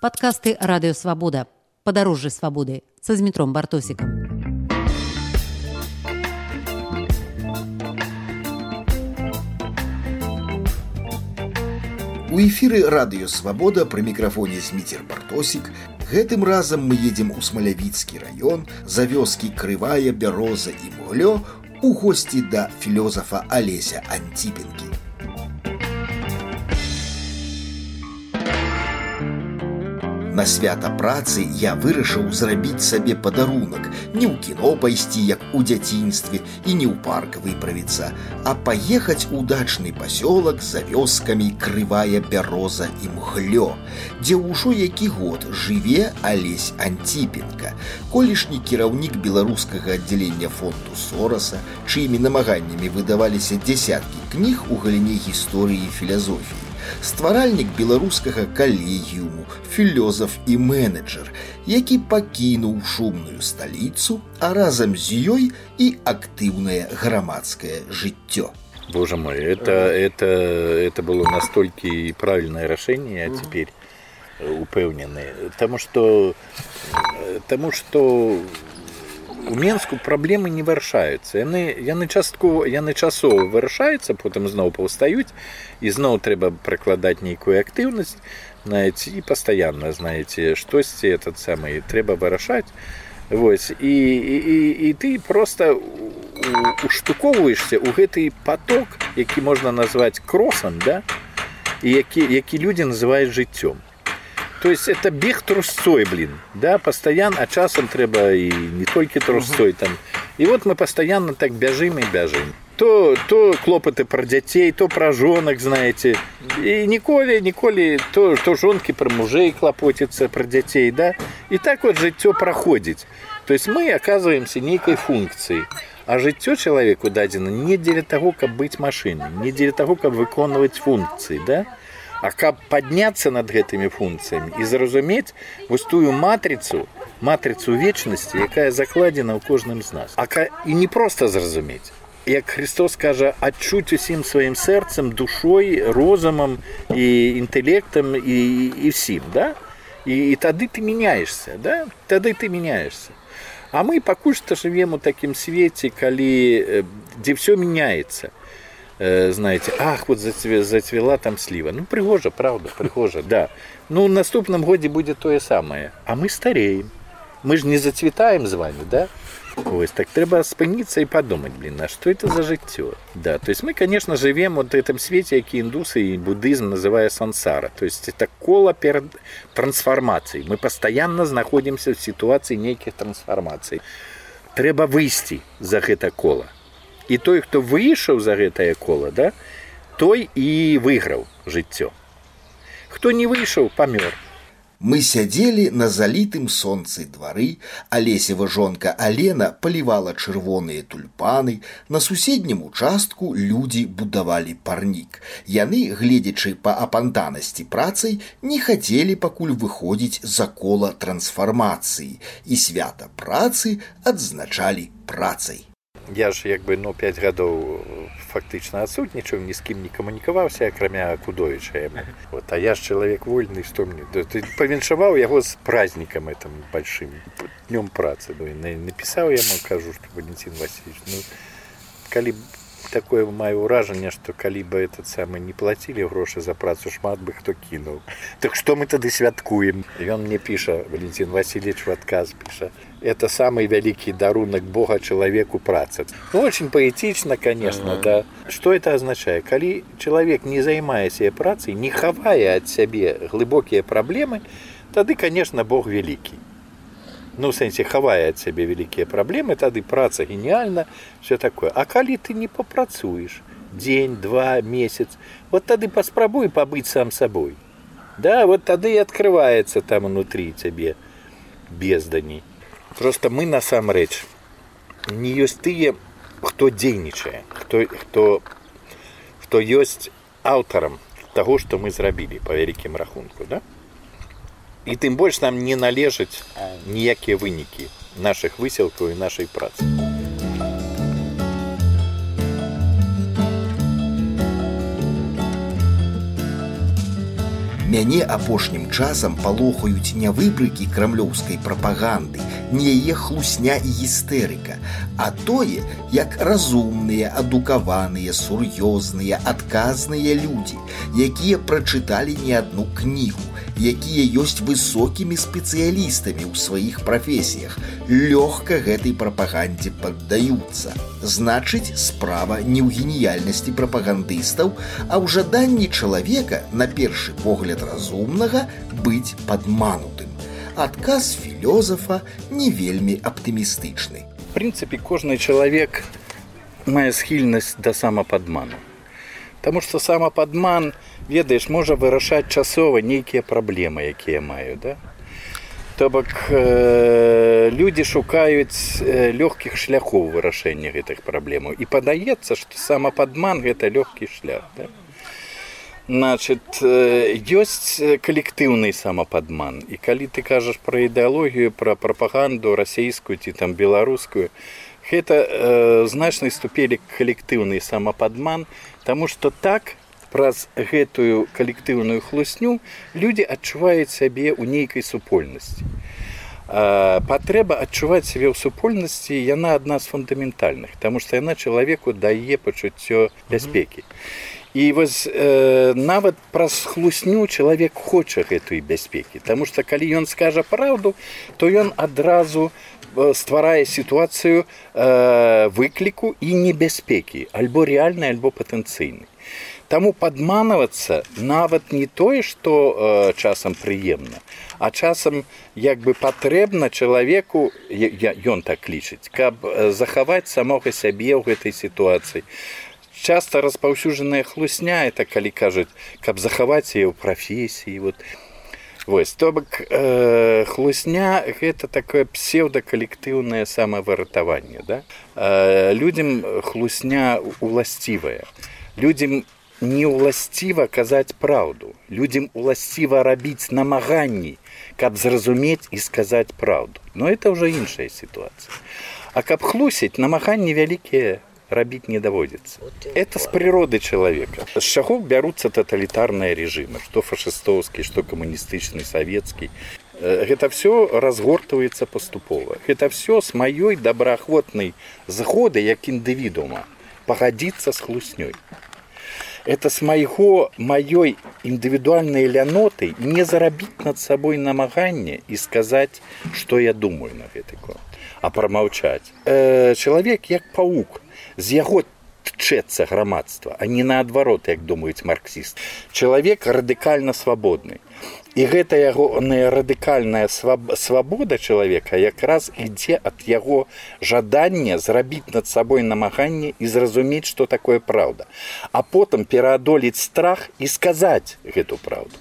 Падкасты радыёвабода. Падарожжы свабоды са змітром бартосікам. У эфіры радыёвабода пры мікрафоне зміцер бартосік гэтым разам мы едзем у смалявіцкі раён за вёскі крывая бяроза і мглё у госці да філёзафа алеся антипенкі На свята працы я вырашыў зрабіць сабе падарунак, не ў кіно пайсці, як у дзяцінстве і не ў парк выправіцца, а паехаць у дачны пасёлак за вёскамі крывая бяроза і мглё, дзе ўжо які год жыве алесь Антипенко, колішні кіраўнік беларускага аддзялення фонду сораса, чыімі намаганнямі выдаваліся дзясяткі кніг у галіне гісторыі і філазофіі стваральнік беларускага калегіуму, філёзаф і менеджер, які пакінуў шумную сталіцу, а разам з ёй і актыўнае грамадскае жыццё. Боже мой, это, это, это было настолько правильное решение, а теперь упэўнены. Потому что, потому что у Менску праблемы не вырашаюцца яны яны частку яны часова вырашаюцца потым зноў паўстаюць і зноў трэба прыкладаць нейкую актыўнасць знаете і пастаянна знаете штосьці этот самый трэба вырашаць Вось і, і, і, і ты просто уштуковваешься у гэты поток які можна назваць кросам да і які які людзі называюць жыццём То есть это бег трусцой, блин, да, постоянно, а часом треба и не только трусцой там. И вот мы постоянно так бежим и бежим. То, то клопоты про детей, то про женок, знаете. И николи, николи, то, то жонки про мужей клопотятся, про детей, да. И так вот житё проходит. То есть мы оказываемся некой функцией. А жыццё человеку дадзена не дзеля таго, каб быць машынай, не дзеля таго, каб выконваць функцыі, да? А каб падняцца над гэтымі функцыямі і зразумець вось тую матрыцу матрыцу вечнасці якая закладзена ў кожным з нас а і не проста зразумець як Христос кажа адчуць усім сваім сэрцам душой розумам і інтэлектам і, і всім да і, і тады ты мяняешься да тады ты мяняешься А мы пакуль што жывем у такім свеце калі дзе все меняется Э, знаете, ах, вот зацвела, зацвела там слива. Ну, пригожа, правда, пригожа, да. Ну, в наступном годе будет то же самое. А мы стареем. Мы же не зацветаем с вами, да? Ось, так треба спыніцца і падумаць блин а что это за жыццё да то есть мы конечно живем вот этом свете які індусы і буддызм называя сансара то есть это кола перад трансформацией мы постоянно знаходимся в ситуации нейкіх трансформаций трэба выйсці за гэта кола і той хто выйшаў за гэтае кола да той і выйграў жыццё хто не выйшаў памёр мы сядзелі на залітым сонцы двары алесева жонка алена палівала чырвоныя тульпаны на суседнім участку людзі будавалі парнік яны гледзячы па апантанасці працай не хацелі пакуль выходзіць за кола трансфармацыі і свята працы адзначалі працай я ж як бы ну 5 гадоў фактычна адсутнічаў ні з кім не камунікаваўся акрамя кудовіча вот а я ж чалавек вольны што мне да, ты павіншаваў яго з празднікам этом большим днём працы ну, напісаў яму кажу што валентин васильевич ну калі такое маю ўражанне што калі бы этот самы не плацілі грошы за працу шмат бы хто кінуў так што мы тады святкуем ён мне піша валентин васильевич в адказ піша это самый вялікі дарунак бога чалавеку працы ну, очень паэтычна конечно да что это означае калі чалавек не займаеся працай не хавае ад сябе глыбокія праблемы тады конечно бог вялікі ну сэнсе хавае ад сябе вялікія праблемы тады праца гениальна все такое а калі ты не папрацуеш дзень два месяц вот тады паспрабуй пабыць сам сабой да вот тады і открывается там унутрі цябе бездані просто мы насамрэч не ёсць тыя хто дзейнічае хто хто хто ёсць аўтарам таго што мы зрабілі па вялікім рахунку да І тым больш нам не належаць ніякія вынікі наших высілкаў і нашай працы Мяне апошнім часам палохаюць не выбрыкі крамлёўскай прапаганды, не яе хлусня і гістэрыка, а тое, як разумныя, адукаваныя, сур'ёзныя, адказныя людзі, якія прачыталі не адну кнігу, якія ёсць высокімі спецыялістамі ў сваіх прафесіях, лёгка гэтай прапагандзе паддаюцца. Значыць, справа не ў геніяльнасці прапагандыстаў, а ў жаданні чалавека на першы погляд разумнага быць падманутым. Адказ філёзафа не вельмі аптымістычны. В прынцыпе, кожны чалавек мае схільнасць да самападману. Таму што самападман, ведаеш, можа вырашаць часова нейкія праблемы, якія маю. Да? То бок э, людзі шукаюць э, лёгкіх шляхоў вырашэння гэтых праблемаў. І падаецца, што самападман гэта лёгкі шлях. Да? Значит, ёсць калектыўны самападман. І калі ты кажаш пра ідэалогію, пра прапаганду расійскую ці там беларускую, гэта э, значнай ступелі калектыўны самападман, Таму што так праз гэтую калектыўную хлусню людзі адчуваюць сябе ў нейкай супольнасці. Патрэба адчуваць сябе ў супольнасці яна адна з фундаментальных, таму што яна чалавеку дае пачуццё бяспекі. І вось э, нават праз хлусню чалавек хоча гэтай бяспекі, Таму што калі ён скажа праўду, то ён адразу стварае сітуацыю э, выкліку і небяспекі, альбо рэальны, альбо патэнцыйны. Таму падманавацца нават не тое, што э, часам прыемна, а часам як бы патрэбна чалавеку ён так лічыць, каб захаваць самога сябе ў гэтай сітуацыі. Часта распаўсюджаная хлусня это калі кажуць, каб захаваць яе ў прафесіі. Вот. Вось то бок э, хлусня гэта такое псеўдакалектыўнае самавыратаванне. Да? Э, людзям хлусня уласцівая. Людзям не ўласціва казаць праўду. Людзям уласціва рабіць намаганні, каб зразумець і сказаць праўду. Но это ўжо іншая сітуацыя. А каб хлусіць намаганні вялікія рабіць не даводзіцца. Это з прыроды чалавека. З чаго бяруцца таталітарныя рэжымы, што фашыстоўскі, што камуністычны савецкі. Гэта все разгортваецца паступова. Гэта все з маёй добраахвотнай згоды як індывідуума пагадзіцца з хлуснёй. Это с майго маёй індывідуальнай ляноты не зарабіць над сабой намаганне і сказаць, што я думаю на гэты конт, а прамаўчаць. Э, чалавек як паук з яго тчэцца грамадства, а не наадварот, як думаюць марксіст. Чалавек радыкальна свабодны. І гэта ягоная радыкальная свабода чалавека якраз ідзе ад яго жадання зрабіць над сабой намаганне і зразумець, што такое праўда. А потым пераадолець страх і сказаць гэту праўду.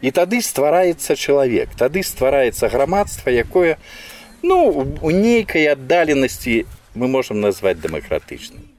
І тады ствараецца чалавек, тады ствараецца грамадства, якое ну, у нейкай аддаленасці мы можам назваць дэмакратычным.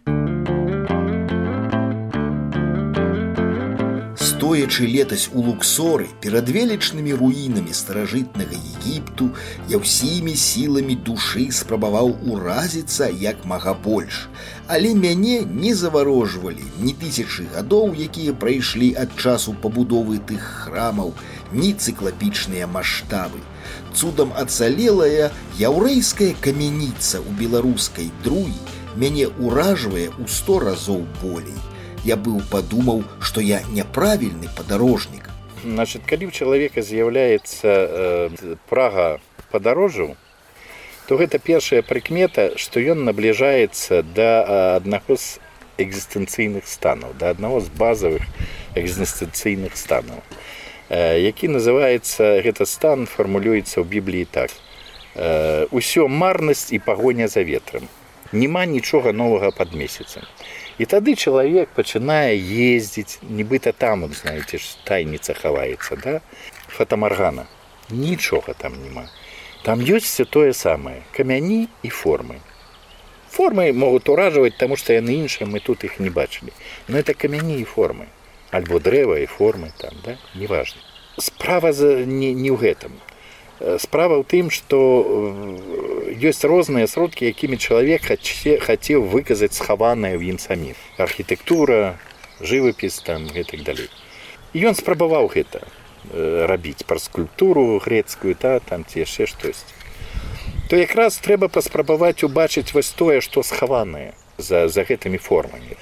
Стоячы летась у луксоры перад велічнымі руінамі старажытнага Егіпту, я ўсімі сіламі душы спрабаваў уразіцца як мага больш. Але мяне не заварожвалі ні тысячы гадоў, якія прайшлі ад часу пабудовы тых храмаў, ні цыклапічныя маштабы цудам ацалелая яўрэйская камяніца ў беларускай друі мяне ўражвае ў сто разоў болей. Я быў падумаў, што я няправільны падарожнік. Значит, калі ў чалавека з'яўляецца э, прага падарожжаў, то гэта першая прыкмета, што ён набліжаецца да э, аднаго з экзістэнцыйных станаў, да аднаго з базавых экзістэнцыйных станаў які называется гэта стан фармулюецца ў бібліі так усё марнасць і пагоня за ветрам няма нічога новага под месяцам і тады чалавек пачынае ездзіць нібыта там вот знаете ж тайніца хаваецца да фотамаргана нічога там няма там ёсць все тое самае камяні і формы формы могуць уражваць таму што яны іншыя мы тут іх не бачылі но это камяні і формы альбо дрэва і формы там да неважно справа за не, не ў гэтым э, справа ў тым што э, ёсць розныя сродкі якімі чалавек хацеў выказаць схаванае ў ім самі архітэктура жывапіс там гэтак далей ён спрабаваў гэта э, рабіць пра скульптуру грецкую та там ці яшчэ штосьці то якраз трэба паспрабаваць убачыць вось тое што схаванае за, за гэтымі формамі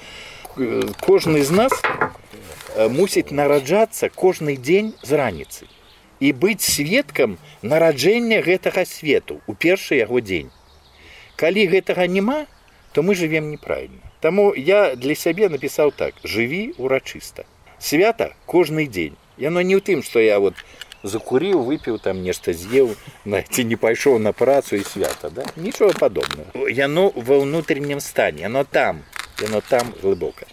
кожны з нас мусіць нараджацца кожны дзень з раніцы і быць сведкам нараджэння гэтага свету у першы яго дзень калі гэтага няма то мы живвем неправільна Таму я для сябе напісаў так жыві урачыста свята кожны дзень яно не ў тым што я вот закурыў выпіў там нешта з'еў ці не пайшоў на працу і свята да? нічого падобнага яно ва ўнутреннім стане оно там яно там глыбока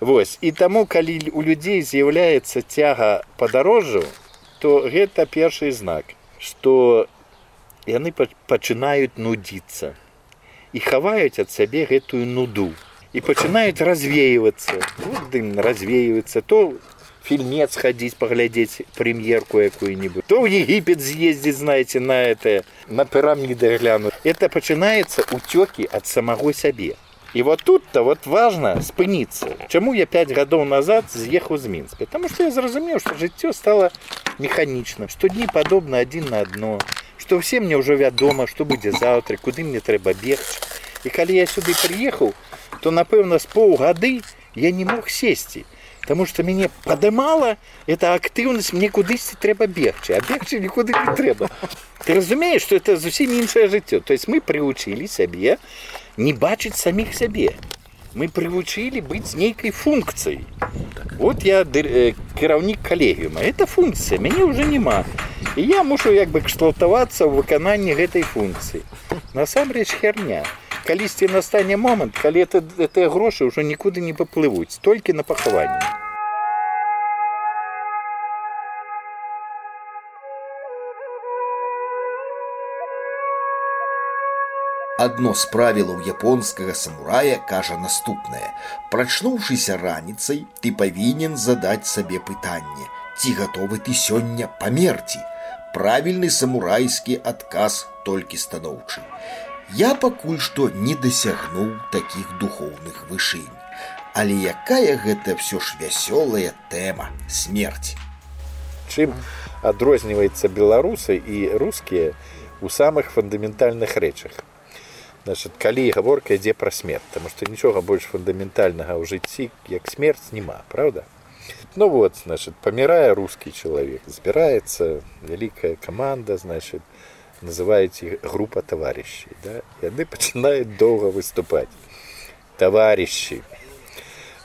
Вось і таму калі у людзей з'яўляецца цяга падарожжу то гэта першы знак што яны пачынаюць нудзіцца і хаваюць ад сябе гэтую нуду і пачынаюць развеивацца вот, дым развеиваецца то фильмец хадзіць паглядзець прэм'ерку якую-нибудь то ў египет з'ездзіць знаете на это на піраміды гляну это пачынаецца уцёкі ад самого сябе і вот тут-то вот важно спыніцца чаму я 5 гадоў назад з'ехаў з мінска потому что я зразумеў что жыццё стало механічным што дні падобна адзін на одно што ўсе мне ўжо вядома што будзе заўтра куды мне трэба бегчы і калі я сюды прыехаў то напэўна з паўгады я не мог сесці Таму што мяне падымала эта актыўнасць мне кудысьці трэба бегчы а бегчы нікуды не трэба ты разумееш што это зусім іншае жыццё то есть мы прывучылі сябе не бачыць саміх сябе мы прывучылі быць нейкай функцыяй вот я э, кіраўнік калегіума это функцыя мяне ўжо няма і я мушу як бы кшталтавацца ў выкананні гэтай функцыі насамрэч херня. Калісьці настане момант калі это гэтыя грошы ўжо нікуды не паплывуць толькі на пахаванне Адно з правілаў японскага самурая кажа наступнае: Прачнуўшыся раніцай, ты павінен задаць сабе пытанне, ці гатовы ты сёння памерці. Правільны самурайскі адказ толькі станоўчы я пакуль што не дасягнуў такіх духоўных вышынь. Але якая гэта ўсё ж вясёлая тэма смерць. Чым адрозніваецца беларусы і рускія у самых фундаментальных рэчах. Значит, калі гаворка ідзе пра смерць, там што нічога больш фундаментальнага ў жыцці, як смерць няма, правда? Ну вот, значит, памірае рускі чалавек, збіраецца вялікая каманда, значит, называете группа товарищей. Да? И они начинают долго выступать. Товарищи,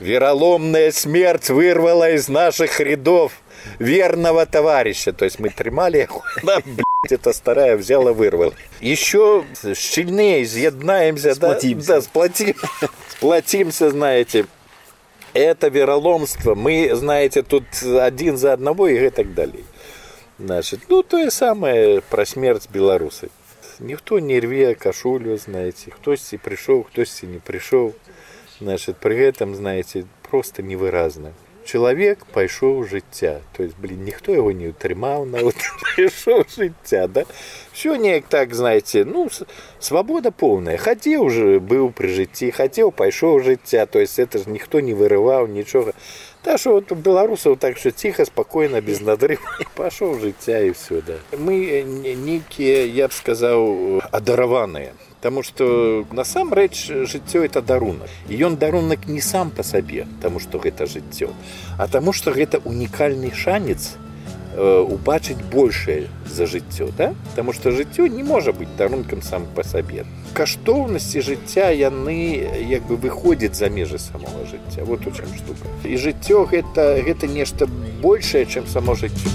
вероломная смерть вырвала из наших рядов верного товарища. То есть мы тримали его, нам, блядь, эта старая взяла, вырвала. Еще сильнее изъеднаемся, сплотимся. да, да сплотим, сплотимся, знаете. Это вероломство. Мы, знаете, тут один за одного и так далее. Значит, ну, тое самае пра смерць беларусы. Ніхто не рве кашулю, знаеце, хтосьці прыйшоў, хтосьці не прыйшоў. Значит, пры гэтым, знаеце, просто невыразна. Чалавек пайшоў жыцця. То есть блин, ніхто яго не ўтрымаў нават прыйшоў жыцця. Да? Все неяк так знаеце, ну свабода поўная. Хацеў уже быў пры жыцці, хацеў пайшоў жыцця, то есть это ж ніхто не вырываў нічога. Та що от беларусаў так що ціха спакойна без надрыва пашоў жыцця і все да мы нейкія я б сказаў адараваныя Таму што насамрэч жыццё это дарунак і ён дарунак не сам па сабе таму што гэта жыццё а таму што гэта унікальны шанец Э, убачыць большее за жыццё да Таму што жыццё не можа быць дарункам сам па сабе каштоўнасці жыцця яны як бы выходзяць за межы самого жыцця вот у чым штука і жыццё гэта гэта нешта большее чым само жыццё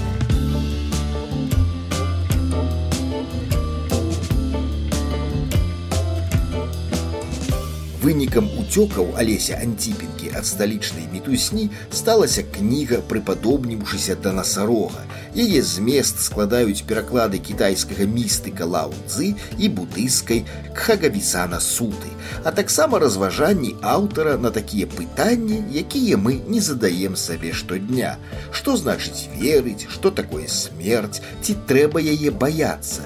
Вынікам уцёкаў алеся антипенкі ад сталічнай мітусні сталася кніга прыпадобніўшыся да насарога. Яе змест складаюць пераклады кітайскага містыка лаудзы і будыйскай кхагавісана суты, а таксама разважанні аўтара на такія пытанні, якія мы не задаем сабе штодня. Што значыць верыць, што такое смерць, ці трэба яе баяцца.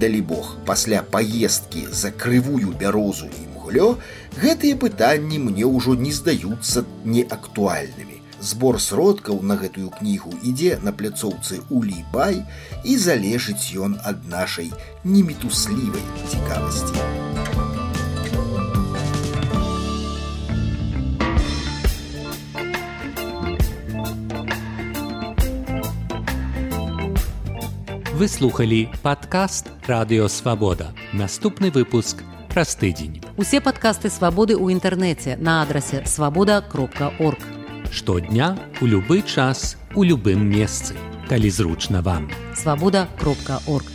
Далі Бог пасля паездкі за крывую бярозу і мглё, гэтыя пытанні мне ўжо не здаюцца неактуальнымі. Збор сродкаў на гэтую кнігу ідзе на пляцоўцы Улібай і залежыць ён ад нашай немітуслівай цікавасці. Вы слухалі падкаст радыёвабода. Наступны выпуск праз тыдзень. Усе падкасты свабоды ў інтэрнэце на адрасе свабода кропка орг. Штодня у любы час у любым месцы, калі зручна вам. Свабода кропка орг.